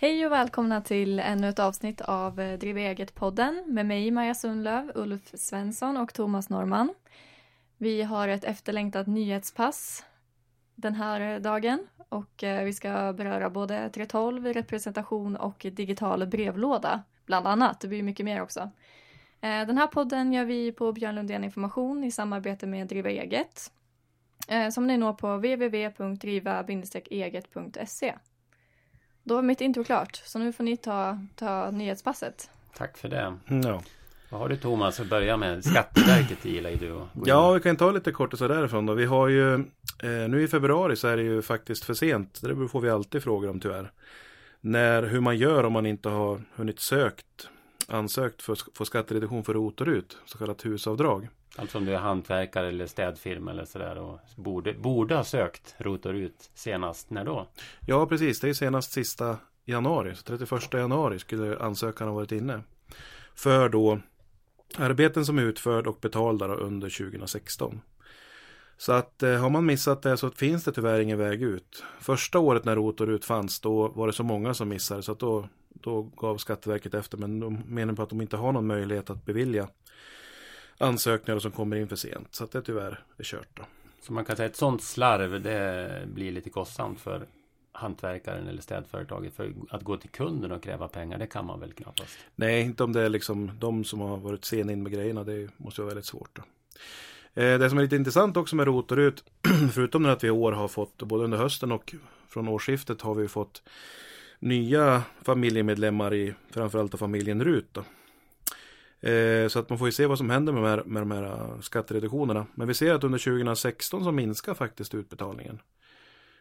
Hej och välkomna till ännu ett avsnitt av eh, Driva eget-podden med mig Maja Sundlöv, Ulf Svensson och Thomas Norman. Vi har ett efterlängtat nyhetspass den här eh, dagen och eh, vi ska beröra både 312, representation och digital brevlåda bland annat. Det blir mycket mer också. Den här podden gör vi på Björn Lundén Information i samarbete med Driva Eget som ni når på www.driva-eget.se. Då var mitt intro klart, så nu får ni ta, ta nyhetspasset. Tack för det. Ja. Vad har du Thomas att börja med? Skatteverket gillar ju du att gå Ja, vi kan ta lite kort och så därifrån då. Vi har ju eh, nu i februari så är det ju faktiskt för sent. Det får vi alltid frågor om tyvärr. När, hur man gör om man inte har hunnit sökt, ansökt för att få skattereduktion för ROT och RUT, så kallat husavdrag. Alltså om du är hantverkare eller städfirma eller sådär och borde, borde ha sökt ROT och RUT senast. När då? Ja, precis. Det är senast sista januari. Så 31 januari skulle ansökan ha varit inne. För då arbeten som är utförd och betalda under 2016. Så att eh, har man missat det så finns det tyvärr ingen väg ut. Första året när ROT och RUT fanns då var det så många som missade så att då, då gav Skatteverket efter men de menar på att de inte har någon möjlighet att bevilja ansökningar som kommer in för sent. Så att det tyvärr är kört då. Så man kan säga att ett sånt slarv det blir lite kostsamt för hantverkaren eller städföretaget. För att gå till kunden och kräva pengar, det kan man väl knappast? Nej, inte om det är liksom de som har varit sena in med grejerna. Det måste vara väldigt svårt. Då. Eh, det som är lite intressant också med ROT och RUT, förutom att vi i år har fått, både under hösten och från årsskiftet har vi fått nya familjemedlemmar i framförallt familjen RUT. Då. Eh, så att man får ju se vad som händer med de, här, med de här eh, skattereduktionerna. Men vi ser att under 2016 så minskar faktiskt utbetalningen.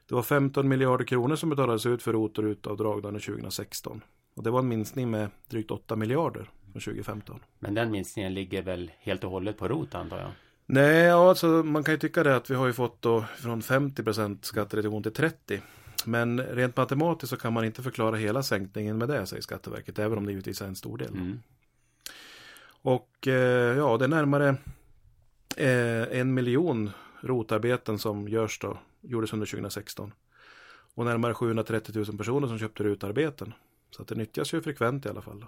Det var 15 miljarder kronor som betalades ut för ROT och RUT-avdrag under 2016. Och det var en minskning med drygt 8 miljarder från 2015. Men den minskningen ligger väl helt och hållet på ROT antar jag? Nej, alltså man kan ju tycka det att vi har ju fått då från 50% skattereduktion till 30. Men rent matematiskt så kan man inte förklara hela sänkningen med det, säger Skatteverket, även om det givetvis är en stor del. Mm. Och eh, ja, det är närmare eh, en miljon rotarbeten som görs då, gjordes under 2016. Och närmare 730 000 personer som köpte rutarbeten. Så att det nyttjas ju frekvent i alla fall.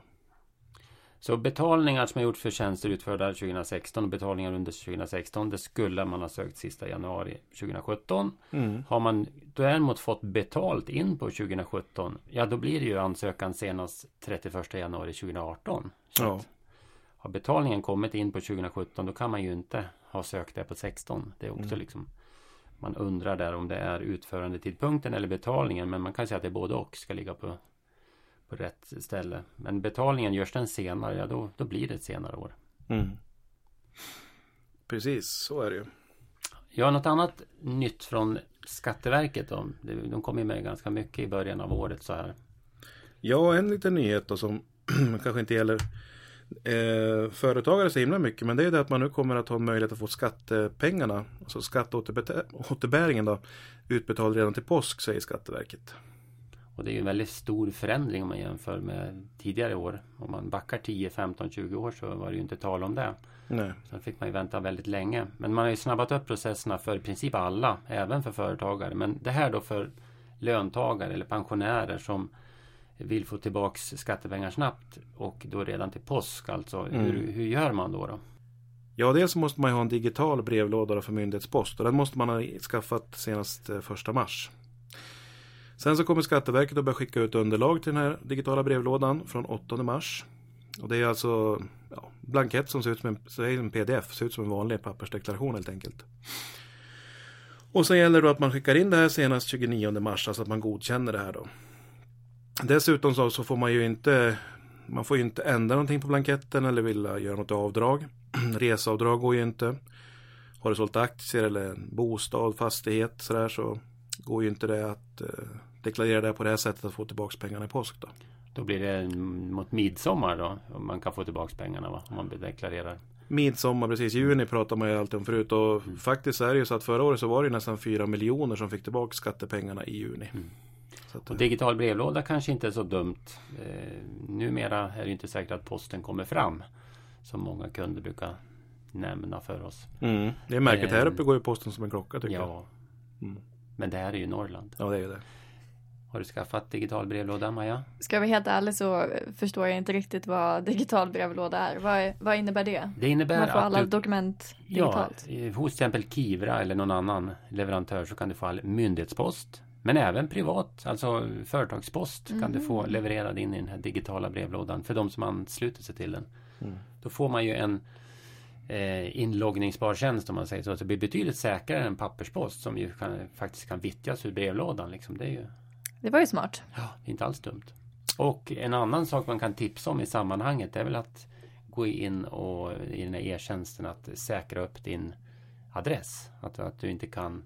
Så betalningar som är gjort för tjänster utförda 2016 och betalningar under 2016 det skulle man ha sökt sista januari 2017. Mm. Har man däremot fått betalt in på 2017 ja då blir det ju ansökan senast 31 januari 2018. Så ja. Har betalningen kommit in på 2017 då kan man ju inte ha sökt det på 16. Det är också mm. liksom Man undrar där om det är utförandetidpunkten eller betalningen men man kan säga att det är både och ska ligga på på rätt ställe. Men betalningen görs den senare, ja då, då blir det ett senare år. Mm. Precis, så är det ju. Ja, något annat nytt från Skatteverket då? De kommer med ganska mycket i början av året så här. Ja, en liten nyhet då som kanske inte gäller eh, företagare så himla mycket. Men det är det att man nu kommer att ha möjlighet att få skattepengarna, alltså skatteåterbäringen då, utbetald redan till påsk säger Skatteverket. Och det är ju en väldigt stor förändring om man jämför med tidigare år. Om man backar 10, 15, 20 år så var det ju inte tal om det. Nej. Sen fick man ju vänta väldigt länge. Men man har ju snabbat upp processerna för i princip alla, även för företagare. Men det här då för löntagare eller pensionärer som vill få tillbaks skattepengar snabbt och då redan till påsk alltså. Mm. Hur, hur gör man då? då? Ja, dels måste man ju ha en digital brevlåda för myndighetspost och den måste man ha skaffat senast eh, första mars. Sen så kommer Skatteverket att börja skicka ut underlag till den här digitala brevlådan från 8 mars. Och det är alltså ja, blankett som ser ut som en, en pdf, ser ut som en vanlig pappersdeklaration helt enkelt. Och så gäller det att man skickar in det här senast 29 mars, alltså att man godkänner det här då. Dessutom så, så får man ju inte man får ju inte ändra någonting på blanketten eller vilja göra något avdrag. Reseavdrag går ju inte. Har du sålt aktier eller en bostad, fastighet sådär så går ju inte det att eh, deklarera det på det här sättet att få tillbaka pengarna i påsk då. Då blir det mot midsommar då? Om man kan få tillbaka pengarna va? Om man deklarerar. Midsommar, precis. Juni pratar man ju alltid om förut. Och mm. faktiskt är det ju så att förra året så var det nästan 4 miljoner som fick tillbaka skattepengarna i juni. Mm. och digital brevlåda kanske inte är så dumt. Eh, numera är det inte säkert att posten kommer fram. Som många kunder brukar nämna för oss. Mm. Det är märkligt. Eh, här uppe går ju posten som en klocka tycker ja. jag. Mm. Men det här är ju Norrland. Ja, det är det. Har du skaffat digital brevlåda, Maja? Ska jag vara helt ärlig så förstår jag inte riktigt vad digital brevlåda är. Vad, vad innebär det? Det innebär Man får att alla du, dokument digitalt? Ja, eh, hos till exempel Kivra eller någon annan leverantör så kan du få all myndighetspost. Men även privat, alltså företagspost kan du få Mm. levererad in i den här digitala brevlådan för de som ansluter sig till den. Mm. Då får man ju en eh, inloggningsbar tjänst om man säger så. Så det blir betydligt säkrare än papperspost som ju kan, faktiskt kan vittjas ur brevlådan. Liksom. Det är ju Det var ju smart. Ja, det är inte alls dumt. Och en annan sak man kan tipsa om i sammanhanget är väl att gå in och i den här e-tjänsten att säkra upp din adress. Att, att du inte kan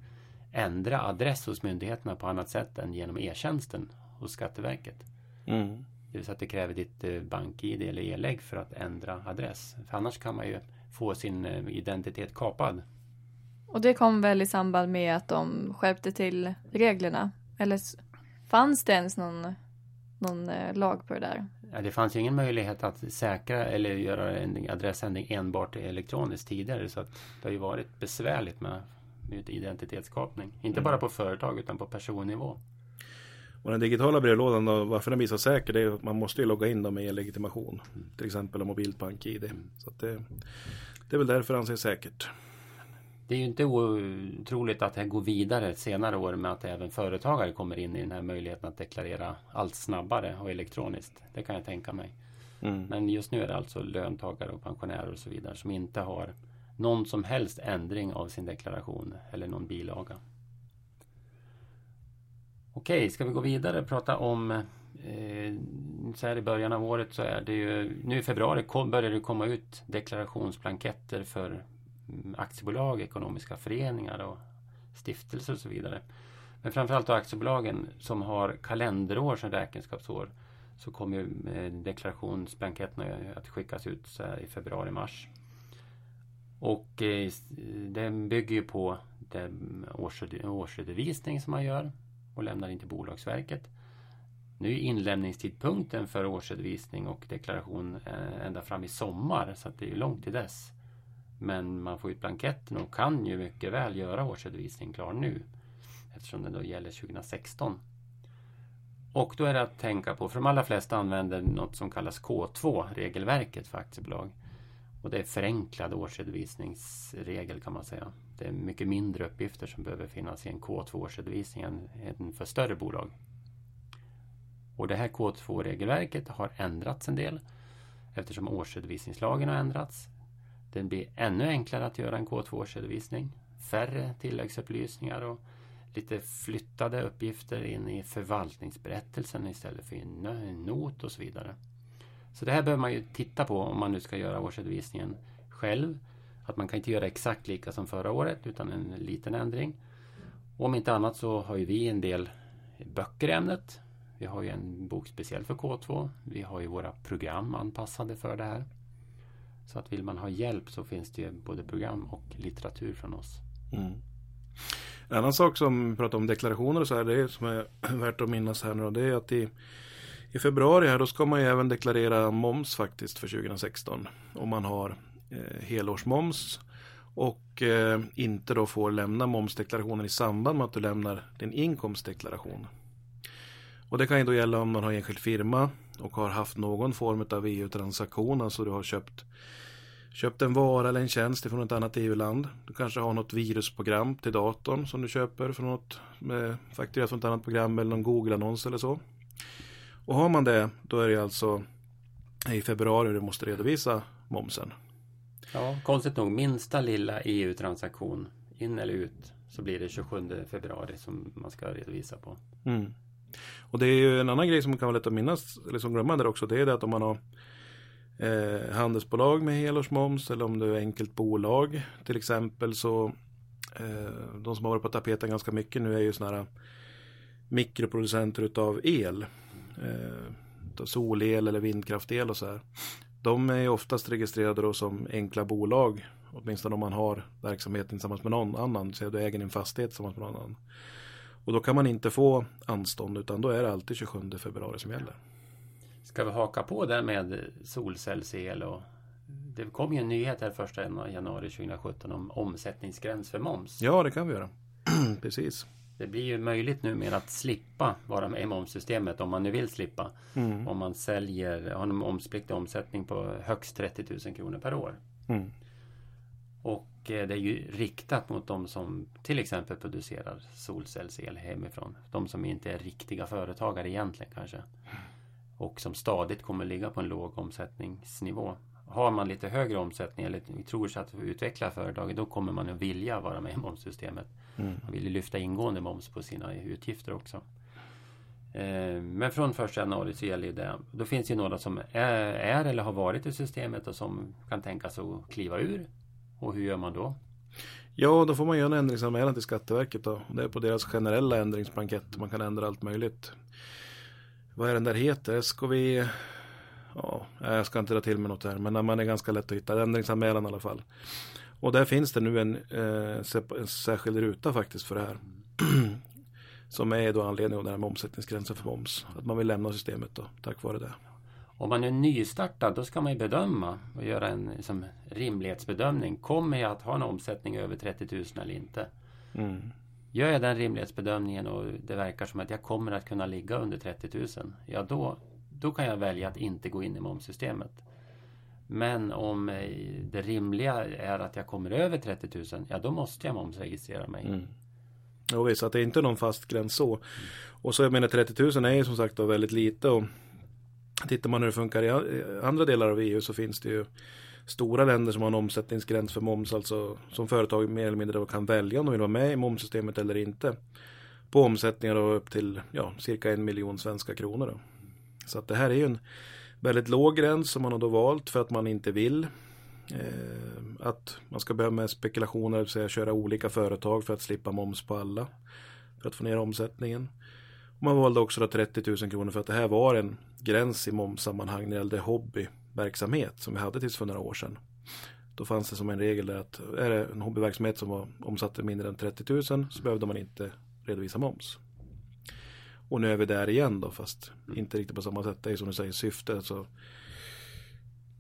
ändra adress hos myndigheterna på annat sätt än genom e-tjänsten hos Skatteverket. Mm. Det vill säga att det kräver ditt eh, bank-id eller e-lägg för att ändra adress. För annars kan man ju få sin eh, identitet kapad. Och det kom väl i samband med att de skärpte till reglerna? Eller fanns det ens någon, någon eh, lag på det där? Ja, det fanns ju ingen möjlighet att säkra eller göra en adressändring enbart elektroniskt tidigare. Så att det har ju varit besvärligt med, med identitetskapning. Inte bara på företag utan på personnivå. Och den digitala brevlådan, då, varför den blir så säker, det är att man måste ju logga in dem med e-legitimation. Till exempel mobilt bank-id. Så att det, det är väl därför det anses säkert. Det är ju inte otroligt att det går vidare senare år med att även företagare kommer in i den här möjligheten att deklarera allt snabbare och elektroniskt. Det kan jag tänka mig. Mm. Men just nu är det alltså löntagare och pensionärer och så vidare som inte har någon som helst ändring av sin deklaration eller någon bilaga. Okej, ska vi gå vidare och prata om eh, så här i början av året så är det ju nu i februari kom, börjar det komma ut deklarationsblanketter för aktiebolag, ekonomiska föreningar och stiftelser och så vidare. Men framförallt då aktiebolagen som har kalenderår som räkenskapsår så kommer eh, deklarationsblanketterna att skickas ut i februari-mars. Och eh, den bygger ju på den årsredovisning som man gör och lämnar in till Bolagsverket. Nu är inlämningstidpunkten för årsredovisning och deklaration eh, ända fram i sommar så att det är ju långt till dess. Men man får ut blanketten och kan ju mycket väl göra årsredovisningen klar nu eftersom den då gäller 2016. Och då är det att tänka på, för de allra flesta använder något som kallas K2, regelverket för aktiebolag. Och det är förenklad årsredovisningsregel kan man säga. Det är mycket mindre uppgifter som behöver finnas i en K2 årsredovisning än än för större bolag. Och det här K2-regelverket har ändrats en del eftersom årsredovisningslagen har ändrats. Den blir ännu enklare att göra en K2-årsredovisning. Färre tilläggsupplysningar och lite flyttade uppgifter in i förvaltningsberättelsen istället för i en not och så vidare. Så det här behöver man ju titta på om man nu ska göra årsredovisningen själv. Att man kan inte göra exakt lika som förra året utan en liten ändring. Och om inte annat så har ju vi en del böcker i ämnet. Vi har ju en bok speciellt för K2. Vi har ju våra program anpassade för det här. Så att vill man ha hjälp så finns det både program och litteratur från oss. Mm. En annan sak som vi pratar om deklarationer och så här, det är som är värt att minnas här nu det är att i, i februari här då ska man ju även deklarera moms faktiskt för 2016. Om man har eh, helårsmoms och eh, inte då får lämna momsdeklarationen i samband med att du lämnar din inkomstdeklaration. Och det kan ju då gälla om man har enskild firma och har haft någon form av EU-transaktion, alltså du har köpt Köpt en vara eller en tjänst från ett annat EU-land. Du kanske har något virusprogram till datorn som du köper från något med fakturerat från ett annat program eller någon Google-annons eller så. Och har man det, då är det alltså i februari du måste redovisa momsen. Ja, konstigt nog, minsta lilla EU-transaktion in eller ut så blir det 27 februari som man ska redovisa på. Mm. Och det är ju en annan grej som kan vara lätt att minnas, eller som glömma där också, det är det att om man har eh, handelsbolag med helårsmoms eller om du är enkelt bolag till exempel så eh, de som har varit på tapeten ganska mycket nu är ju sådana här mikroproducenter utav el. Eh, solel eller vindkraftel och så här. De är ju oftast registrerade då som enkla bolag. Åtminstone om man har verksamheten tillsammans med någon annan. Så du äger din fastighet tillsammans med någon annan. Och då kan man inte få anstånd utan då är det alltid 27 februari som gäller. Ska vi haka på där med solcellsel och det kom ju en nyhet här första januari 2017 om omsättningsgräns för moms. Ja, det kan vi göra. Precis. det blir ju möjligt nu med att slippa vara med i momssystemet om man nu vill slippa. Mm. Om man säljer, har en momspliktig omsättning på högst 30 000 kronor per år. Mm. Och eh, det är ju riktat mot de som till exempel producerar solcellsel hemifrån. De som inte är riktiga företagare egentligen kanske. Och som stadigt kommer ligga på en låg omsättningsnivå. Har man lite högre omsättning eller tror sig att utveckla företaget då kommer man att vilja vara med i momssystemet. Mm. Man vill ju lyfta ingående moms på sina utgifter också. Eh, Men från 1 januari så gäller det. Då finns det några som är, är eller har varit i systemet och som kan tänka sig att kliva ur. Och hur gör man då? Ja, då får man göra en ändringsanmälan till Skatteverket då. Det är på deras generella ändringsblankett. Man kan ändra allt möjligt. Vad är den där heter? SKV... Ja, jag ska inte dra till med något här, men man är ganska lätt att hitta. Ändringsanmälan i alla fall. Och där finns det nu en, eh, en särskild ruta faktiskt för det här. Som är då anledningen av den här omsättningsgränsen för moms. Att man vill lämna systemet då, tack vare det. Om man är nystartad då ska man ju bedöma och göra en liksom, rimlighetsbedömning. Kommer jag att ha en omsättning över 30 000 eller inte? Mm. Gör jag den rimlighetsbedömningen och det verkar som att jag kommer att kunna ligga under 30 000. Ja, då, då kan jag välja att inte gå in i momssystemet. Men om eh, det rimliga är att jag kommer över 30 000, ja då måste jag momsregistrera mig. Mm. Jo visst, att det är inte någon fast gräns så. Och så jag menar 30 000 är ju som sagt då väldigt lite. Och tittar man hur det funkar i andra delar av EU så finns det ju stora länder som har en omsättningsgräns för moms. Alltså som företag mer eller mindre då kan välja om de vill vara med i momssystemet eller inte. På omsättningar då upp till ja, cirka en miljon svenska kronor. Då. Så att det här är ju en väldigt låg gräns som man har då valt för att man inte vill eh, att man ska börja med spekulationer, det vill säga köra olika företag för att slippa moms på alla. För att få ner omsättningen. Och man valde också då 30 000 kronor för att det här var en gräns i momssammanhang när det gällde hobby hobbyverksamhet som vi hade tills för några år sedan. Då fanns det som en regel där att är det en hobbyverksamhet som var omsatte mindre än 30 000 så behövde man inte redovisa moms. Och nu är vi där igen då fast inte riktigt på samma sätt. Det är som du säger syftet. Så,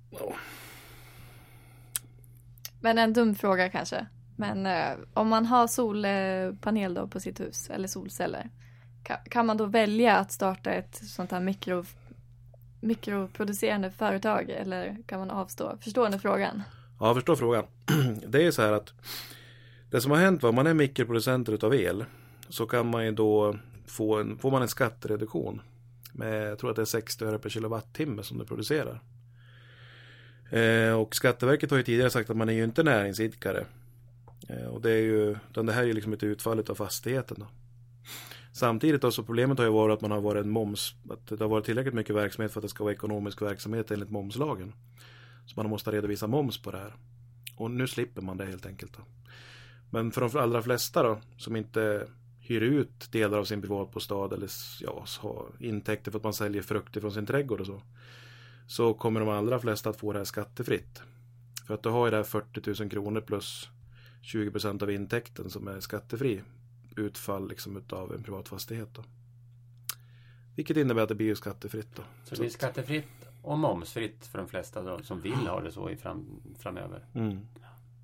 ja, Men en dum fråga kanske. Men eh, om man har solpanel då på sitt hus eller solceller. Kan man då välja att starta ett sånt här mikro, mikroproducerande företag eller kan man avstå? Förstår ni frågan? Ja, jag förstår frågan. Det är så här att det som har hänt var om man är mikroproducenter utav el så kan man ju då få en, får man en skattereduktion med, jag tror att det är 60 öre per kilowattimme som du producerar. Eh, och Skatteverket har ju tidigare sagt att man är ju inte näringsidkare. Eh, och det är ju, utan det här är ju liksom ett utfall av fastigheten då. Samtidigt då, så problemet har ju varit att man har varit en moms, att det har varit tillräckligt mycket verksamhet för att det ska vara ekonomisk verksamhet enligt momslagen. Så man måste redovisa moms på det här. Och nu slipper man det helt enkelt. Då. Men för de allra flesta då, som inte hyr ut delar av sin privatbostad eller ja, har intäkter för att man säljer frukter från sin trädgård och så. Så kommer de allra flesta att få det här skattefritt. För att du har ju det här 40 000 kronor plus 20 procent av intäkten som är skattefri utfall liksom utav en privat fastighet. Då. Vilket innebär att det blir ju skattefritt. Då. Så det blir skattefritt och momsfritt för de flesta då, som vill ha det så i fram, framöver. Mm.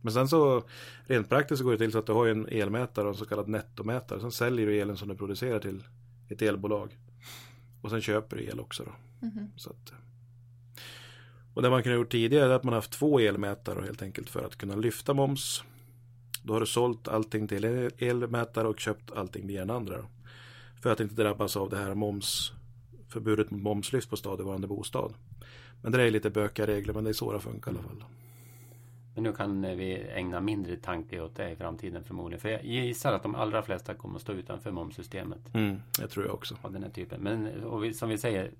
Men sen så rent praktiskt så går det till så att du har en elmätare och en så kallad nettomätare. Sen säljer du elen som du producerar till ett elbolag. Och sen köper du el också då. Mhm. Så att, och det man kunde ha gjort tidigare är att man haft två elmätare helt enkelt för att kunna lyfta moms. Då har du sålt allting till en elmätare och köpt allting via den andra. Då. För att inte drabbas av det här moms förbudet mot momslyft på stadigvarande bostad. Men det är lite bökiga regler men det är så det funkar i alla fall. Men nu kan vi ägna mindre tanke åt det i framtiden förmodligen. För jag gissar att de allra flesta kommer att stå utanför momssystemet Mm, det tror jag också. av den här typen. Men vi, som vi säger,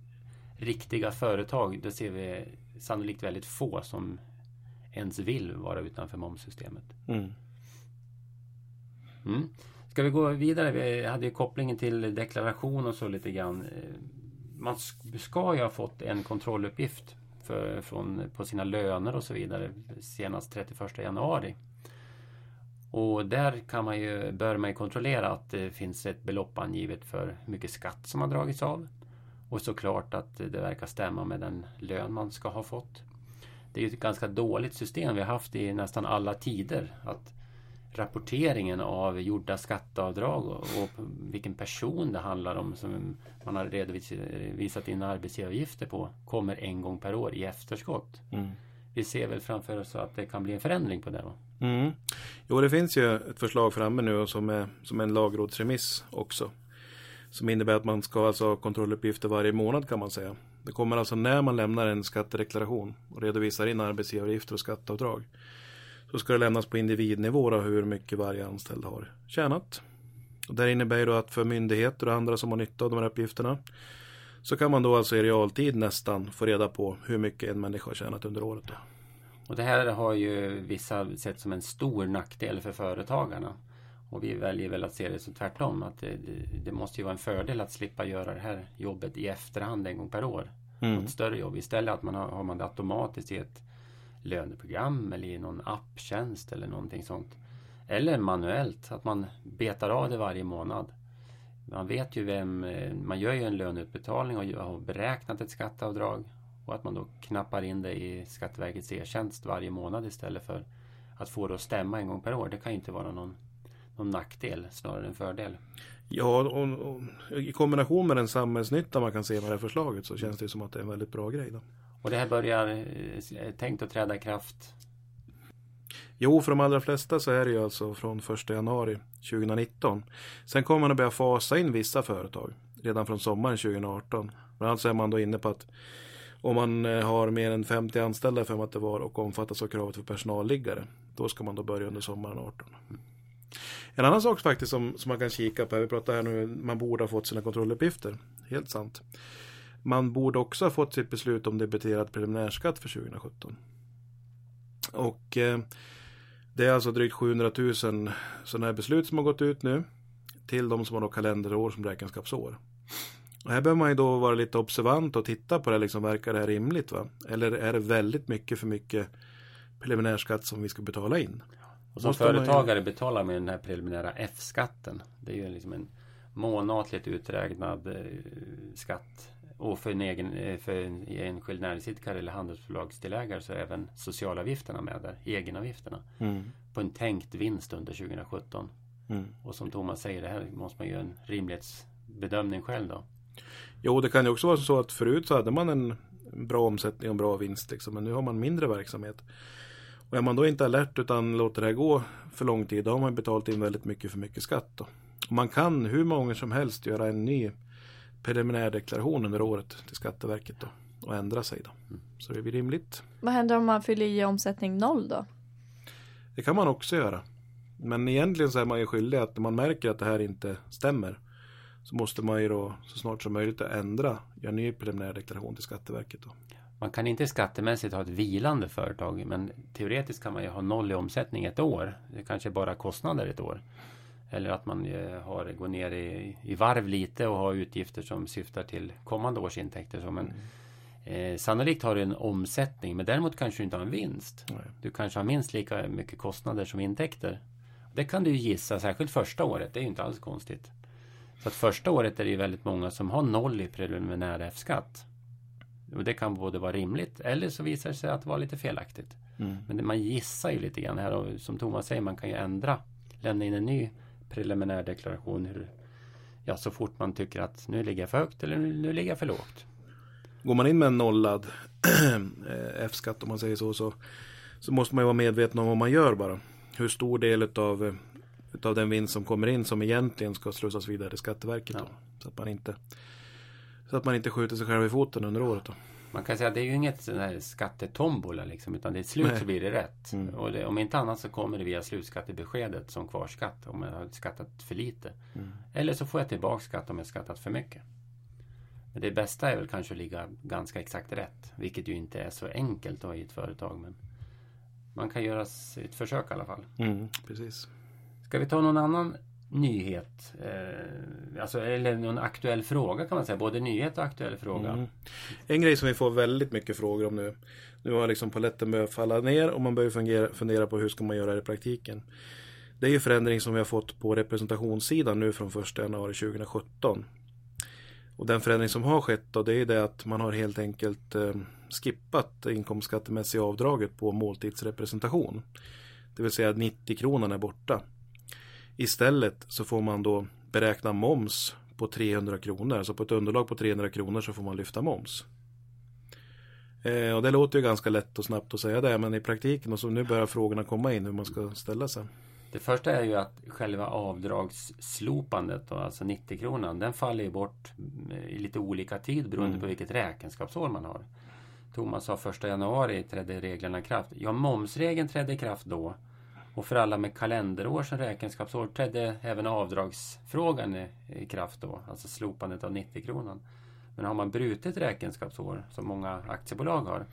riktiga företag, då ser vi sannolikt väldigt få som ens vill vara utanför momssystemet. Mm. Mm. Ska vi gå vidare? Vi hade ju kopplingen till deklaration och så lite grann. Eh, man ska ju ha fått en kontrolluppgift för, från, på sina löner och så vidare senast 31 januari. Och där kan man ju, bör man ju kontrollera att det finns ett belopp angivet för hur mycket skatt som har dragits av. Och såklart att det verkar stämma med den lön man ska ha fått. Det är ju ett ganska dåligt system vi har haft i nästan alla tider. Att rapporteringen av gjorda skatteavdrag och, och vilken person det handlar om som man har redovisat in arbetsgivaravgifter på kommer en gång per år i efterskott. Mm. Vi ser väl framför oss att det kan bli en förändring på det. Va? Mm. Jo, det finns ju ett förslag framme nu som är som en lagrådsremiss också. Som innebär att man ska alltså ha kontrolluppgifter varje månad kan man säga. Det kommer alltså när man lämnar en skattedeklaration och redovisar in arbetsgivaravgifter och skatteavdrag. Så ska det lämnas på individnivå då, hur mycket varje anställd har tjänat. Och det innebär då att för myndigheter och andra som har nytta av de här uppgifterna så kan man då alltså i realtid nästan få reda på hur mycket en människa har tjänat under året. Då. Och det här har ju vissa sett som en stor nackdel för företagarna. Och vi väljer väl att se det som tvärtom. Att det, det, måste ju vara en fördel att slippa göra det här jobbet i efterhand en gång per år. Mm. Ett större jobb. Istället att man har, har man det automatiskt i ett löneprogram eller i någon apptjänst eller någonting sånt. Eller manuellt, att man betar av det varje månad. Man vet ju vem, eh, man gör ju en löneutbetalning och har beräknat ett skatteavdrag och att man då knappar in det i Skatteverkets e-tjänst varje månad istället för att få det att stämma en gång per år. Det kan ju inte vara någon, någon nackdel, snarare en fördel. Ja, och, och, i kombination med den samhällsnytta man kan se med det här förslaget så känns det som att det är en väldigt bra grej. Då. Och det här börjar eh, eh, tänkt att träda i kraft? Jo, för de allra flesta så är det ju alltså från 1 januari 2019. Sen kommer man att börja fasa in vissa företag redan från sommaren 2018. Bland annat så är man då inne på att om man eh, har mer än 50 anställda för att det var och omfattas av kravet för personalliggare. Då ska man då börja under sommaren 18. En annan sak faktiskt som, som man kan kika på, vi pratar här nu, man borde ha fått sina kontrolluppgifter. Helt sant. Man borde också ha fått sitt beslut om debiterad preliminärskatt för 2017. Och eh, det är alltså drygt 700 000 sådana här beslut som har gått ut nu till de som har då kalenderår som räkenskapsår. Och här behöver man ju då vara lite observant och titta på det, liksom, verkar det här rimligt? Va? Eller är det väldigt mycket för mycket preliminärskatt som vi ska betala in? Och som företagare ju... betalar man den här preliminära F-skatten. Det är ju liksom en månatligt uträknad eh, skatt och för en, egen, eh, för en enskild näringsidkare eller handelsbolagsdelägare så är även socialavgifterna med där, egenavgifterna. Mm. På en tänkt vinst under 2017. Mm. Och som Thomas säger, det här måste man göra en rimlighetsbedömning själv då. Jo, det kan ju också vara så att förut så hade man en bra omsättning och bra vinst liksom, men nu har man mindre verksamhet. Och är man då inte alert utan låter det här gå för lång tid, då har man betalat in väldigt mycket för mycket skatt. Då. Och man kan hur många som helst göra en ny preliminärdeklaration under året till Skatteverket då, och ändra sig. Då. Mm. Så det blir rimligt. Vad händer om man fyller i omsättning noll då? Det kan man också göra. Men egentligen så är man ju skyldig att när man märker att det här inte stämmer så måste man ju då så snart som möjligt ändra, göra ny preliminärdeklaration till Skatteverket. Då. Man kan inte skattemässigt ha ett vilande företag men teoretiskt kan man ju ha noll i omsättning ett år. Det kanske bara kostnader ett år. Eller att man eh, har, går ner i, i varv lite och har utgifter som syftar till kommande års intäkter. Så, men, mm. eh, sannolikt har du en omsättning men däremot kanske du inte har en vinst. Nej. Du kanske har minst lika mycket kostnader som intäkter. Det kan du gissa, särskilt första året. Det är ju inte alls konstigt. Så att första året är det ju väldigt många som har noll i preliminär F-skatt. Och det kan både vara rimligt eller så visar det sig att vara lite felaktigt. Mm. Men man gissar ju lite grann här och som Thomas säger, man kan ju ändra, lämna in en ny preliminär deklaration hur, ja, så fort man tycker att nu ligger jag för högt eller nu ligger jag för lågt. Går man in med en nollad F-skatt om man säger så, så, så måste man ju vara medveten om vad man gör bara. Hur stor del av utav den vinst som kommer in som egentligen ska slussas vidare till Skatteverket. Ja. Då, så, att man inte, så att man inte skjuter sig själv i foten under året. Då. Man kan säga att det är ju inget sån här skattetombola liksom, utan det är slut Nej. så blir det rätt. Mm. Och det, om inte annat så kommer det via slutskattebeskedet som kvarskatt om jag har skattat för lite. Mm. Eller så får jag tillbaka skatt om jag skattat för mycket. Men det bästa är väl kanske att ligga ganska exakt rätt, vilket ju inte är så enkelt då i ett företag. Men man kan göra ett försök i alla fall. Mm, precis. Ska vi ta någon annan nyhet? Eh, alltså, eller någon aktuell fråga kan man säga. Både nyhet och aktuell fråga. Mm. En grej som vi får väldigt mycket frågor om nu. Nu har liksom paletten börjat falla ner och man börjar fundera, fundera på hur ska man göra det i praktiken. Det är ju förändring som vi har fått på representationssidan nu från 1 januari 2017. Och den förändring som har skett då det är det att man har helt enkelt eh, skippat inkomstskattemässiga avdraget på måltidsrepresentation. Det vill säga 90 kronan är borta. Istället så får man då beräkna moms på 300 kronor. Så på ett underlag på 300 kronor så får man lyfta moms. Eh, och det låter ju ganska lätt och snabbt att säga det, men i praktiken och så nu börjar frågorna komma in hur man ska ställa sig. Det första är ju att själva avdragsslopandet, då, alltså 90 kronan, den faller ju bort i lite olika tid beroende mm. på vilket räkenskapsår man har. Thomas sa 1 januari trädde reglerna i kraft. Ja, momsregeln trädde i kraft då. Och för alla med kalenderår som räkenskapsår trädde även avdragsfrågan i, i kraft då, alltså slopandet av 90 kronan. Men har man brutit räkenskapsår, som många aktiebolag har,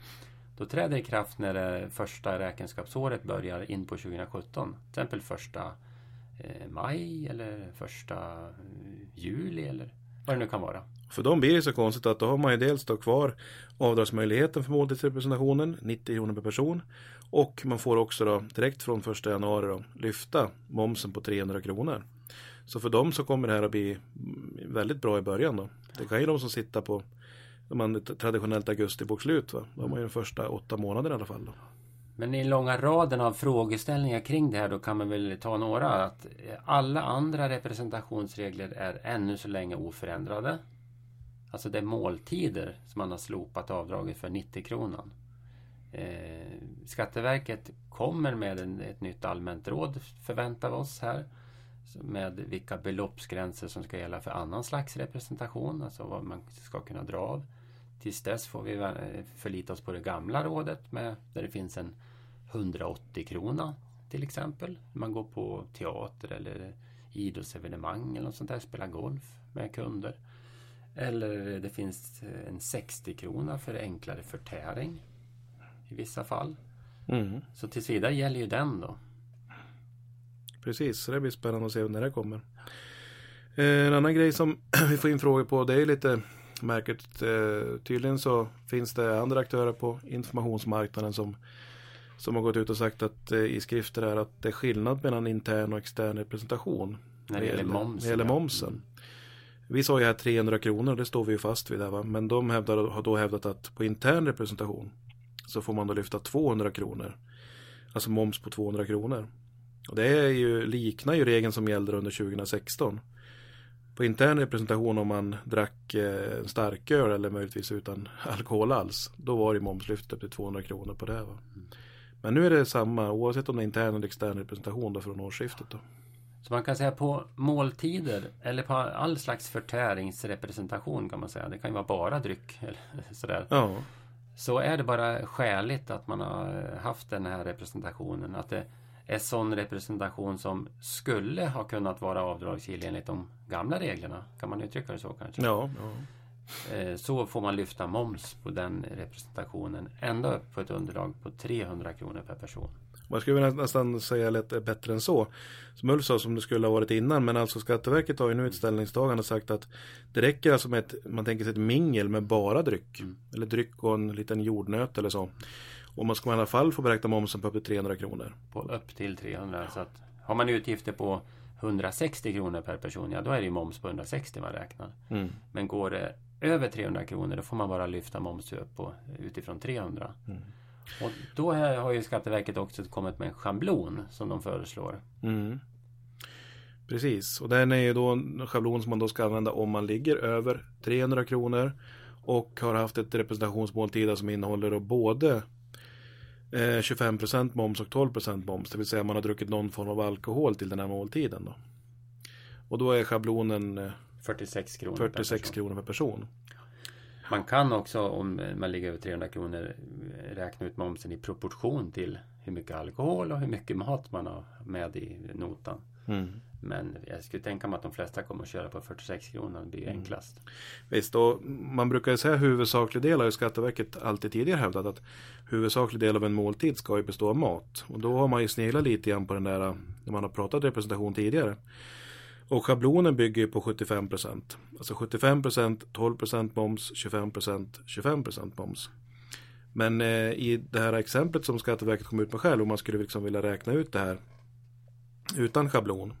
då träder det i kraft när det första räkenskapsåret börjar in på 2017. Till exempel första eh, maj eller första eh, juli eller vad det nu kan vara. För dem blir det så konstigt att då har man ju dels då kvar avdragsmöjligheten för måltidsrepresentationen, 90 kronor per person. Och man får också då direkt från 1 januari då, lyfta momsen på 300 kronor. Så för dem så kommer det här att bli väldigt bra i början då. Det kan ju de som sitter på man traditionellt augustibokslut. Va? har har ju de första åtta månaderna i alla fall. Då. Men i långa raden av frågeställningar kring det här då kan man väl ta några. Att alla andra representationsregler är ännu så länge oförändrade. Alltså det är måltider som man har slopat avdraget för 90 kronan. Eh, Skatteverket kommer med en, ett nytt allmänt råd förväntar vi oss här med vilka beloppsgränser som ska gälla för annan slags representation, alltså vad man ska kunna dra av. Tills dess får vi eh, förlita oss på det gamla rådet med, där det finns en 180 krona till exempel. Man går på teater eller idrottsevenemang eller något sånt där, spelar golf med kunder. Eller det finns en 60 krona för enklare förtäring i vissa fall. Mm. Så tills vidare gäller ju den då. Precis, så det blir spännande att se när det kommer. Eh, en annan grej som vi får in frågor på det är lite märkligt. Eh, tydligen så finns det andra aktörer på informationsmarknaden som, som har gått ut och sagt att eh, i skrifter är att det är skillnad mellan intern och extern representation. När det gäller momsen. När gäller momsen. Vi sa ju här 300 kronor och det står vi ju fast vid där va. Men de hävdar, har då hävdat att på intern representation så får man då lyfta 200 kronor. Alltså moms på 200 kronor. Och det är ju, liknar ju regeln som gällde under 2016. På intern representation om man drack eh, starköl eller möjligtvis utan alkohol alls. Då var det momslyftet upp till 200 kronor på det. Va? Men nu är det samma oavsett om det är intern eller extern representation då från årsskiftet. Då. Så man kan säga på måltider eller på all slags förtäringsrepresentation kan man säga. Det kan ju vara bara dryck. Eller sådär. Ja. Så är det bara skäligt att man har haft den här representationen. Att det är sån representation som skulle ha kunnat vara avdragsgill enligt de gamla reglerna. Kan man uttrycka det så kanske? Ja. ja. Eh, så får man lyfta moms på den representationen ända upp på ett underlag på 300 kronor per person. Man skulle nästan säga lite bättre än så. Som Ulf sa som det skulle ha varit innan. Men alltså Skatteverket har ju nu ett ställningstagande sagt att det räcker alltså med ett, man tänker sig ett mingel med bara dryck. Mm. Eller dryck och en liten jordnöt eller så. Och man ska i alla fall få beräkna momsen på upp till 300 kronor. På upp till 300. Så att har man utgifter på 160 kronor per person, ja då är det ju moms på 160 man räknar. Mm. Men går det över 300 kronor då får man bara lyfta moms upp på, utifrån 300. Mm. Och då har ju Skatteverket också kommit med en schablon som de föreslår. Mm. Precis, och den är ju då en schablon som man då ska använda om man ligger över 300 kronor och har haft ett representationsmåltid som innehåller både 25% eh, moms och 12% moms. Det vill säga man har druckit någon form av alkohol till den här måltiden. Då. Och då är schablonen 46 kronor 46 per person. kronor per person. Man kan också om man ligger över 300 kronor räkna ut momsen i proportion till hur mycket alkohol och hur mycket mat man har med i notan. Mm. Men jag skulle tänka mig att de flesta kommer att köra på 46 kronor. Det blir mm. enklast. Visst, och man brukar ju säga huvudsaklig del har ju Skatteverket alltid tidigare hävdat att huvudsaklig del av en måltid ska ju bestå av mat. Och då har man ju sneglat lite grann på den där när man har pratat representation tidigare. Och schablonen bygger ju på 75 procent. Alltså 75 procent, 12 procent moms, 25 procent, 25 procent moms. Men eh, i det här exemplet som Skatteverket kom ut med själv, om man skulle liksom vilja räkna ut det här utan schablon.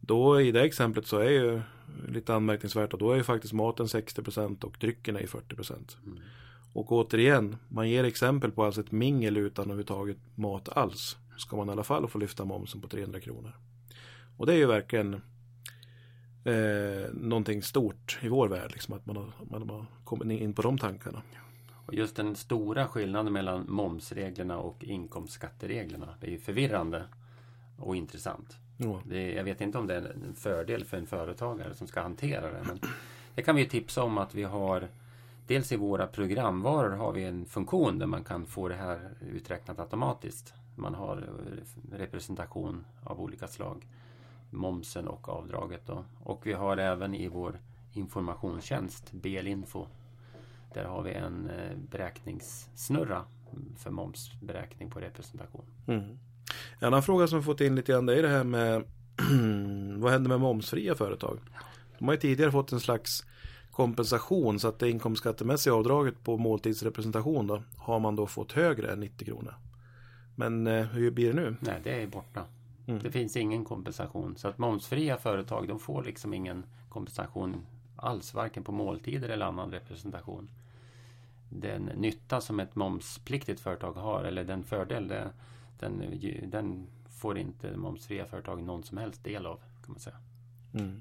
Då i det exemplet så är ju lite anmärkningsvärt och då är ju faktiskt maten 60% och drycken är 40%. Mm. Och återigen, man ger exempel på alltså ett mingel utan överhuvudtaget mat alls. ska man i alla fall få lyfta momsen på 300 kronor. Och det är ju verkligen eh, någonting stort i vår värld, liksom, att man har, man har kommit in på de tankarna. Och just den stora skillnaden mellan momsreglerna och inkomstskattereglerna, det är förvirrande och intressant. Ja. Det, jag vet inte om det är en fördel för en företagare som ska hantera det. Men det kan vi tipsa om att vi har Dels i våra programvaror har vi en funktion där man kan få det här uträknat automatiskt. Man har representation av olika slag. Momsen och avdraget då. Och vi har även i vår informationstjänst BL-info. Där har vi en eh, beräkningssnurra för momsberäkning på representation. Mm. En annan fråga som vi fått in lite grann det är det här med vad händer med momsfria företag? De har ju tidigare fått en slags kompensation så att det inkomstskattemässiga avdraget på måltidsrepresentation då har man då fått högre än 90 kronor. Men eh, hur blir det nu? Nej, det är borta. Mm. Det finns ingen kompensation. Så att momsfria företag de får liksom ingen kompensation alls, varken på måltider eller annan representation. Den nytta som ett momspliktigt företag har, eller den fördel, det, den, den får inte momsfria företag någon som helst del av. kan man säga. Mm.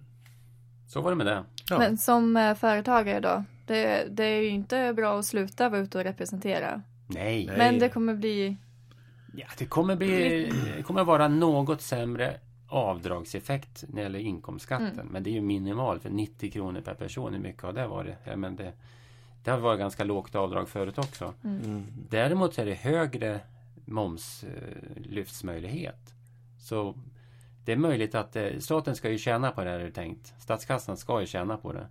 Så var det med det. Ja. Men som eh, företagare då? Det, det, är ju inte bra att sluta vara ute och representera. Nej. Men det kommer bli... Ja, det kommer bli... Det kommer vara något sämre avdragseffekt när det gäller inkomstskatten. Mm. Men det är ju minimalt. För 90 kronor per person, hur mycket har det varit? Ja, men det, det har varit ganska lågt avdrag förut också. Mm. mm. Däremot är det högre momslyftsmöjlighet. Så det är möjligt att eh, staten ska ju tjäna på det här är det tänkt. Statskassan ska ju tjäna på det.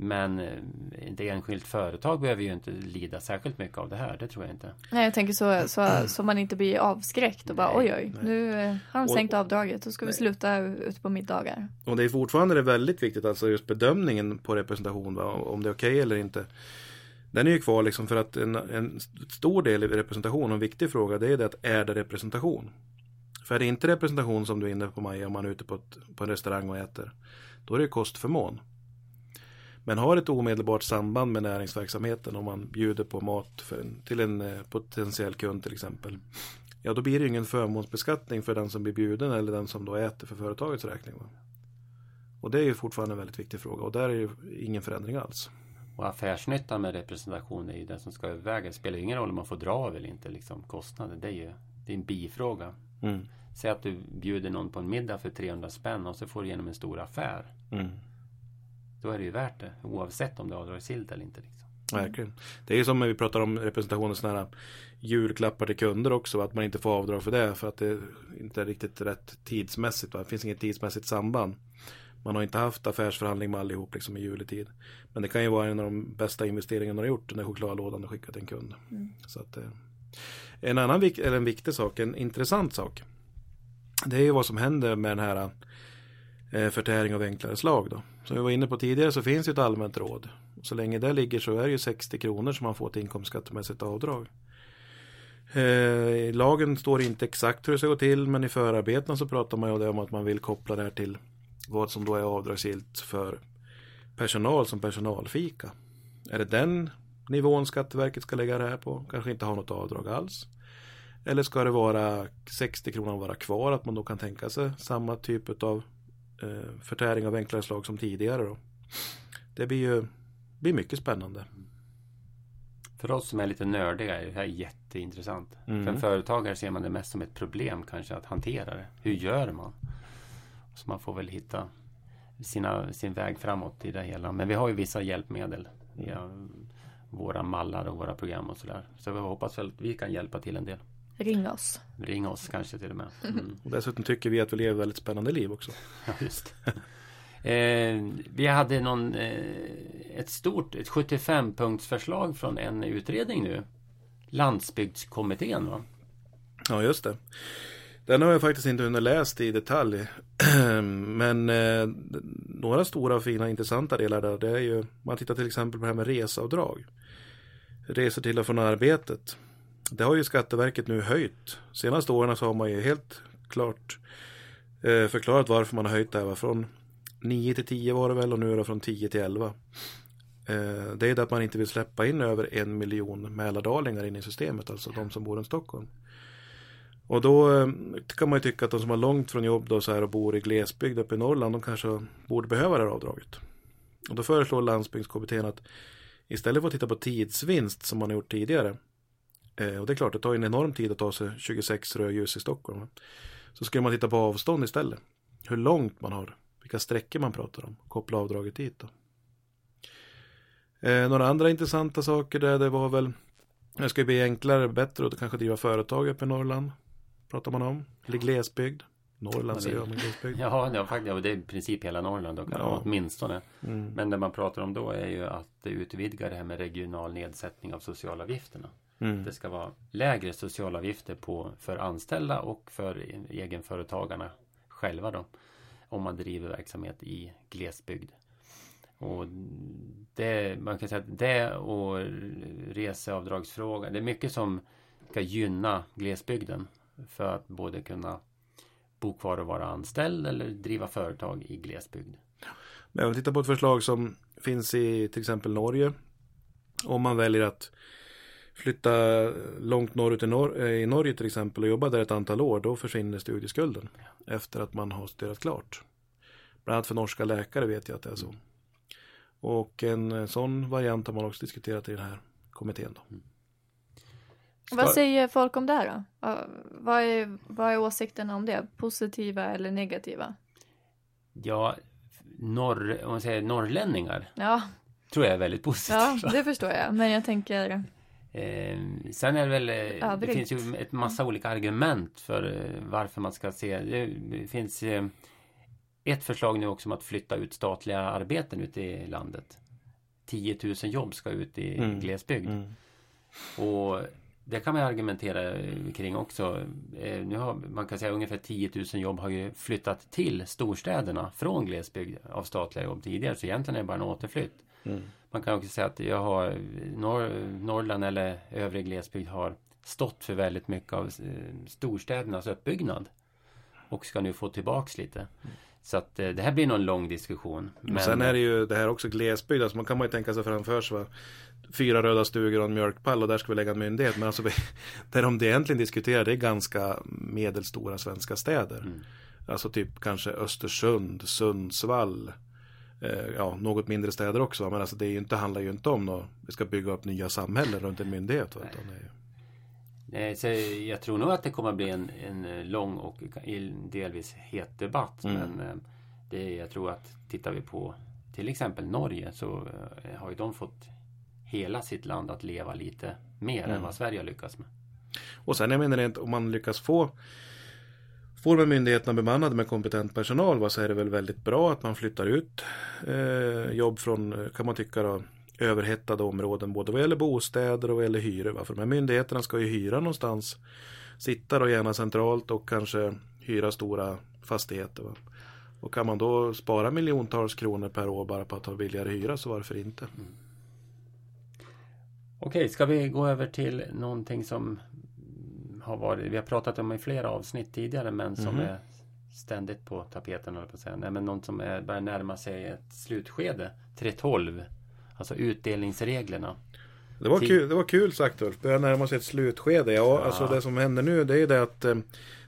Men eh, ett enskilt företag behöver ju inte lida särskilt mycket av det här. Det tror jag inte. Nej, jag tänker så, så, så man inte blir avskräckt och bara nej, oj oj, nej. nu eh, har de sänkt och, avdraget. Då ska nej. vi sluta ute på middagar. Och det är fortfarande väldigt viktigt, alltså just bedömningen på representation, va? om det är okej okay eller inte. Den är ju kvar liksom för att en, en stor del i representation och en viktig fråga det är det att är det representation? För är det inte representation som du är inne på Maja, om man är ute på, ett, på en restaurang och äter, då är det kostförmån. Men har ett omedelbart samband med näringsverksamheten om man bjuder på mat en, till en eh, potentiell kund till exempel. Ja, då blir det ingen förmånsbeskattning för den som blir bjuden eller den som då äter för företagets räkning. Och det är ju fortfarande en väldigt viktig fråga och där är ju ingen förändring alls. Och affärsnyttan med representation är ju det som ska övervägas. Det spelar ingen roll om man får dra av eller inte liksom, kostnader. Det är ju det är en bifråga. Mm. Säg att du bjuder någon på en middag för 300 spänn och så får du igenom en stor affär. Mm. Då är det ju värt det oavsett om det är avdragsgillt eller inte. Liksom. Verkligen. Det är ju som när vi pratar om representation sådana här julklappar till kunder också. Att man inte får avdrag för det för att det inte är riktigt rätt tidsmässigt. Va? Det finns inget tidsmässigt samband. Man har inte haft affärsförhandling med allihop liksom i juletid. Men det kan ju vara en av de bästa investeringarna man har gjort. Den där chokladlådan du skickat till en kund. Mm. Så att, eh, en annan eller en viktig sak, en intressant sak. Det är ju vad som händer med den här Eh, förtäring av enklare slag. Då. Som vi var inne på tidigare så finns det ett allmänt råd. Så länge det ligger så är det ju 60 kronor som man får till inkomstskattemässigt avdrag. I lagen står det inte exakt hur det ska gå till men i förarbetena så pratar man ju om att man vill koppla det här till vad som då är avdragsgillt för personal som personalfika. Är det den nivån Skatteverket ska lägga det här på? Kanske inte ha något avdrag alls. Eller ska det vara 60 kronor vara kvar? Att man då kan tänka sig samma typ av eh, förtäring av enklare slag som tidigare. Då. Det blir ju blir mycket spännande. För oss som är lite nördiga är det här jätteintressant. Mm. För en företagare ser man det mest som ett problem kanske att hantera det. Hur gör man? Så man får väl hitta sina, sin väg framåt i det hela. Men vi har ju vissa hjälpmedel. Ja, våra mallar och våra program och sådär. Så vi hoppas väl att vi kan hjälpa till en del. Ring oss. Ring oss kanske till och med. Mm. Och dessutom tycker vi att vi lever väldigt spännande liv också. Ja, just eh, Vi hade någon, eh, ett stort, ett 75-punktsförslag från en utredning nu. Landsbygdskommittén va? Ja, just det. Den har jag faktiskt inte hunnit läst i detalj. Men eh, några stora, fina, intressanta delar där det är ju, man tittar till exempel på det här med reseavdrag. Resor till och från arbetet. Det har ju Skatteverket nu höjt. Senaste åren så har man ju helt klart eh, förklarat varför man har höjt det här. Från 9 till 10 var det väl och nu är det från 10 till 11. Eh, det är det att man inte vill släppa in över en miljon mälardalingar in i systemet, alltså de som bor i Stockholm. Och då eh, kan man ju tycka att de som har långt från jobb då så här och bor i glesbygd uppe i Norrland, de kanske borde behöva det här avdraget. Och då föreslår landsbygdskommittén att istället för att titta på tidsvinst som man har gjort tidigare, och det är klart det tar en enorm tid att ta sig 26 rödljus i Stockholm, så skulle man titta på avstånd istället. Hur långt man har, vilka sträckor man pratar om, koppla avdraget dit då. Eh, några andra intressanta saker där det var väl det ska bli enklare, bättre att kanske driva företag uppe i Norrland. Pratar man om. Eller glesbygd. Norrland säger jag, men glesbygd. Ja, det, faktiskt, ja, det är i princip hela Norrland då, ja. åtminstone. Mm. Men det man pratar om då är ju att utvidga det här med regional nedsättning av socialavgifterna. Mm. Det ska vara lägre socialavgifter på, för anställda och för egenföretagarna själva då. Om man driver verksamhet i glesbygd. Och det, man kan säga att det och reseavdragsfrågan, det är mycket som ska gynna glesbygden för att både kunna bo kvar och vara anställd eller driva företag i glesbygd. Men om vi tittar på ett förslag som finns i till exempel Norge. Om man väljer att flytta långt norrut i, Nor i Norge till exempel och jobba där ett antal år, då försvinner studieskulden ja. efter att man har studerat klart. Bland annat för norska läkare vet jag att det är så. Mm. Och en sån variant har man också diskuterat i den här kommittén. Då. Mm. Vad säger folk om det här då? Vad är, vad är åsikterna om det? Positiva eller negativa? Ja, norr, om man säger norrlänningar. Ja. Tror jag är väldigt positivt. Ja, det förstår jag. Men jag tänker... Eh, sen är det väl, eh, Övrigt. det finns ju ett massa olika argument för eh, varför man ska se. Det finns eh, ett förslag nu också om att flytta ut statliga arbeten ute i landet. 10 000 jobb ska ut i mm. glesbygd. Mm. Och det kan man argumentera kring också. Eh, nu har, man kan säga ungefär 10 000 jobb har ju flyttat till storstäderna från glesbygd av statliga jobb tidigare. Så egentligen är det bara en återflytt. Mm. Man kan också säga att jag har Norr, Norrland eller övrig glesbygd har stått för väldigt mycket av eh, storstädernas uppbyggnad. Och ska nu få tillbaks lite. Så att eh, det här blir nog en lång diskussion. Men... Sen är det ju det här också glesbygd. Alltså man kan man ju tänka sig framför sig. Va? Fyra röda stugor och en mjölkpall och där ska vi lägga en myndighet. Men alltså vi, det de egentligen diskuterar det är ganska medelstora svenska städer. Mm. Alltså typ kanske Östersund, Sundsvall. Eh, ja, något mindre städer också. Men alltså det är ju inte, handlar ju inte om att vi ska bygga upp nya samhällen runt en myndighet. Va? Utan det Nej, så jag tror nog att det kommer att bli en, en lång och delvis het debatt. Mm. Men eh, det, jag tror att tittar vi på till exempel Norge så eh, har ju de fått hela sitt land att leva lite mer mm. än vad Sverige har lyckats med. Och sen jag menar inte om man lyckas få Får man myndigheterna bemannade med kompetent personal så är det väl väldigt bra att man flyttar ut eh, jobb från, eh, kan man tycka då, överhettade områden både vad gäller bostäder och vad gäller hyror. Va? För de här myndigheterna ska ju hyra någonstans. Sitta då gärna centralt och kanske hyra stora fastigheter. Va? Och kan man då spara miljontals kronor per år bara på att ha billigare hyra så varför inte? Mm. Okej, ska vi gå över till någonting som har varit, vi har pratat om i flera avsnitt tidigare men som mm. är ständigt på tapeten. På att säga. Nej, men något som är, börjar närma sig ett slutskede. 312 Alltså utdelningsreglerna. Det var, kul, det var kul sagt Ulf. Börjar närma sig ett slutskede. Ja, ja. alltså det som händer nu det är det att eh,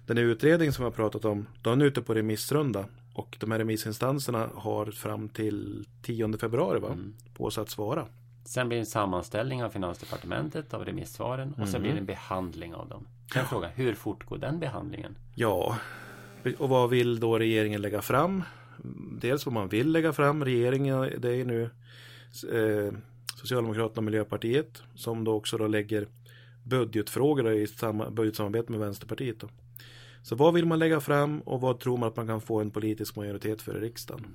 den utredning som vi har pratat om, den är ute på remissrunda. Och de här remissinstanserna har fram till 10 februari va? Mm. på sig att svara. Sen blir det en sammanställning av Finansdepartementet av remissvaren och mm. sen blir det en behandling av dem. Kan jag fråga, hur fort går den behandlingen? Ja, och vad vill då regeringen lägga fram? Dels vad man vill lägga fram. Regeringen, det är nu eh, Socialdemokraterna och Miljöpartiet som då också då lägger budgetfrågor i samma, budgetsamarbete med Vänsterpartiet. Då. Så vad vill man lägga fram och vad tror man att man kan få en politisk majoritet för i riksdagen?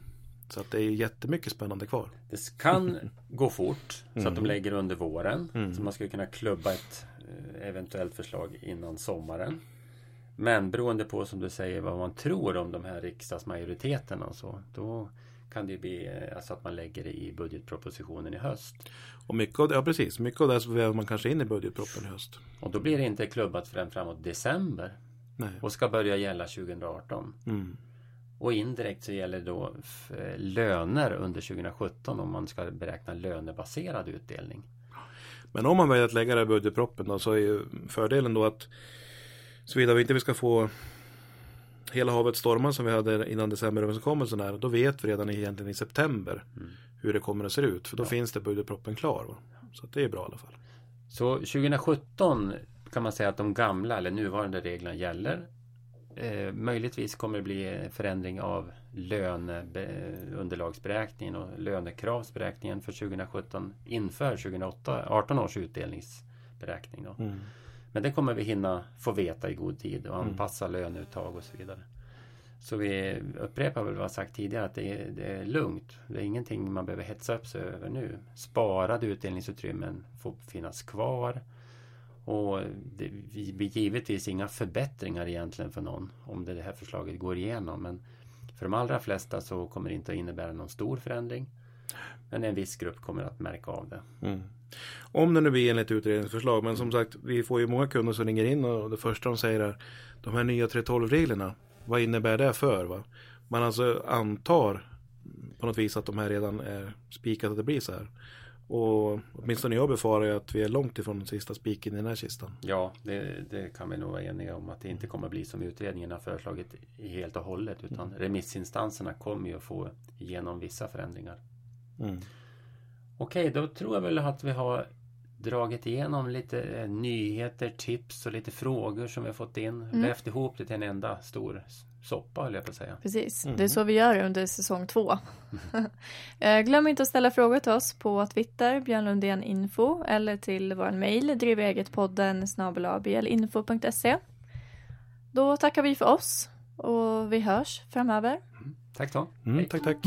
Så att det är jättemycket spännande kvar. Det kan gå fort så mm. att de mm. lägger under våren. Mm. Så man skulle kunna klubba ett eh, eventuellt förslag innan sommaren. Men beroende på som du säger vad man tror om de här riksdagsmajoriteterna så. Då kan det bli eh, alltså att man lägger det i budgetpropositionen i höst. Och mycket av det, ja precis, mycket av det så väver man kanske in i budgetpropositionen i höst. Och då blir det inte klubbat förrän framåt december. Nej. Och ska börja gälla 2018. Mm. Och indirekt så gäller det då löner under 2017 om man ska beräkna lönebaserad utdelning. Men om man väljer att lägga det i budgetproppen då så är ju fördelen då att Såvida vi inte ska få hela havet stormar som vi hade innan decemberöverenskommelsen är, då vet vi redan egentligen i september mm. hur det kommer att se ut. För då ja. finns det budgetproppen klar. Va? Så det är bra i alla fall. Så 2017 kan man säga att de gamla eller nuvarande reglerna gäller. Eh, möjligtvis kommer det bli förändring av löneunderlagsberäkningen och lönekravsberäkningen för 2017 inför 2018 års utdelningsberäkning. Då. Mm. Men det kommer vi hinna få veta i god tid och mm. anpassa mm. löneuttag och så vidare. Så vi upprepar väl vad jag sagt tidigare att det är, det är lugnt. Det är ingenting man behöver hetsa upp sig över nu. Sparade utdelningsutrymmen får finnas kvar. Och det blir givetvis inga förbättringar egentligen för någon om det här förslaget går igenom. Men för de allra flesta så kommer det inte att innebära någon stor förändring. Men en viss grupp kommer att märka av det. Mm. Om det nu blir enligt utredningsförslag. Men som sagt, vi får ju många kunder som ringer in och det första de säger är de här nya 312-reglerna, vad innebär det för? Va? Man alltså antar på något vis att de här redan är spikat att det blir så här. Och åtminstone jag befarar att vi är långt ifrån den sista spiken i den här kistan. Ja, det, det, kan vi nog vara eniga om att det inte kommer bli som utredningen har föreslagit helt och hållet. Utan mm. remissinstanserna kommer ju att få igenom vissa förändringar. Mm. Okej, då tror jag väl att vi har dragit igenom lite eh, nyheter, tips och lite frågor som vi har fått in. Mm. Vävt ihop det till en enda stor soppa, höll jag på att säga. Precis, mm. det är så vi gör under säsong två. Eh, glöm inte att ställa frågor till oss på Twitter, Björn Lundén Info, eller till vår mejl, drivegetpodden blinfo.se. Då tackar vi för oss och vi hörs framöver. Mm. Tack då. Mm, tack, tack.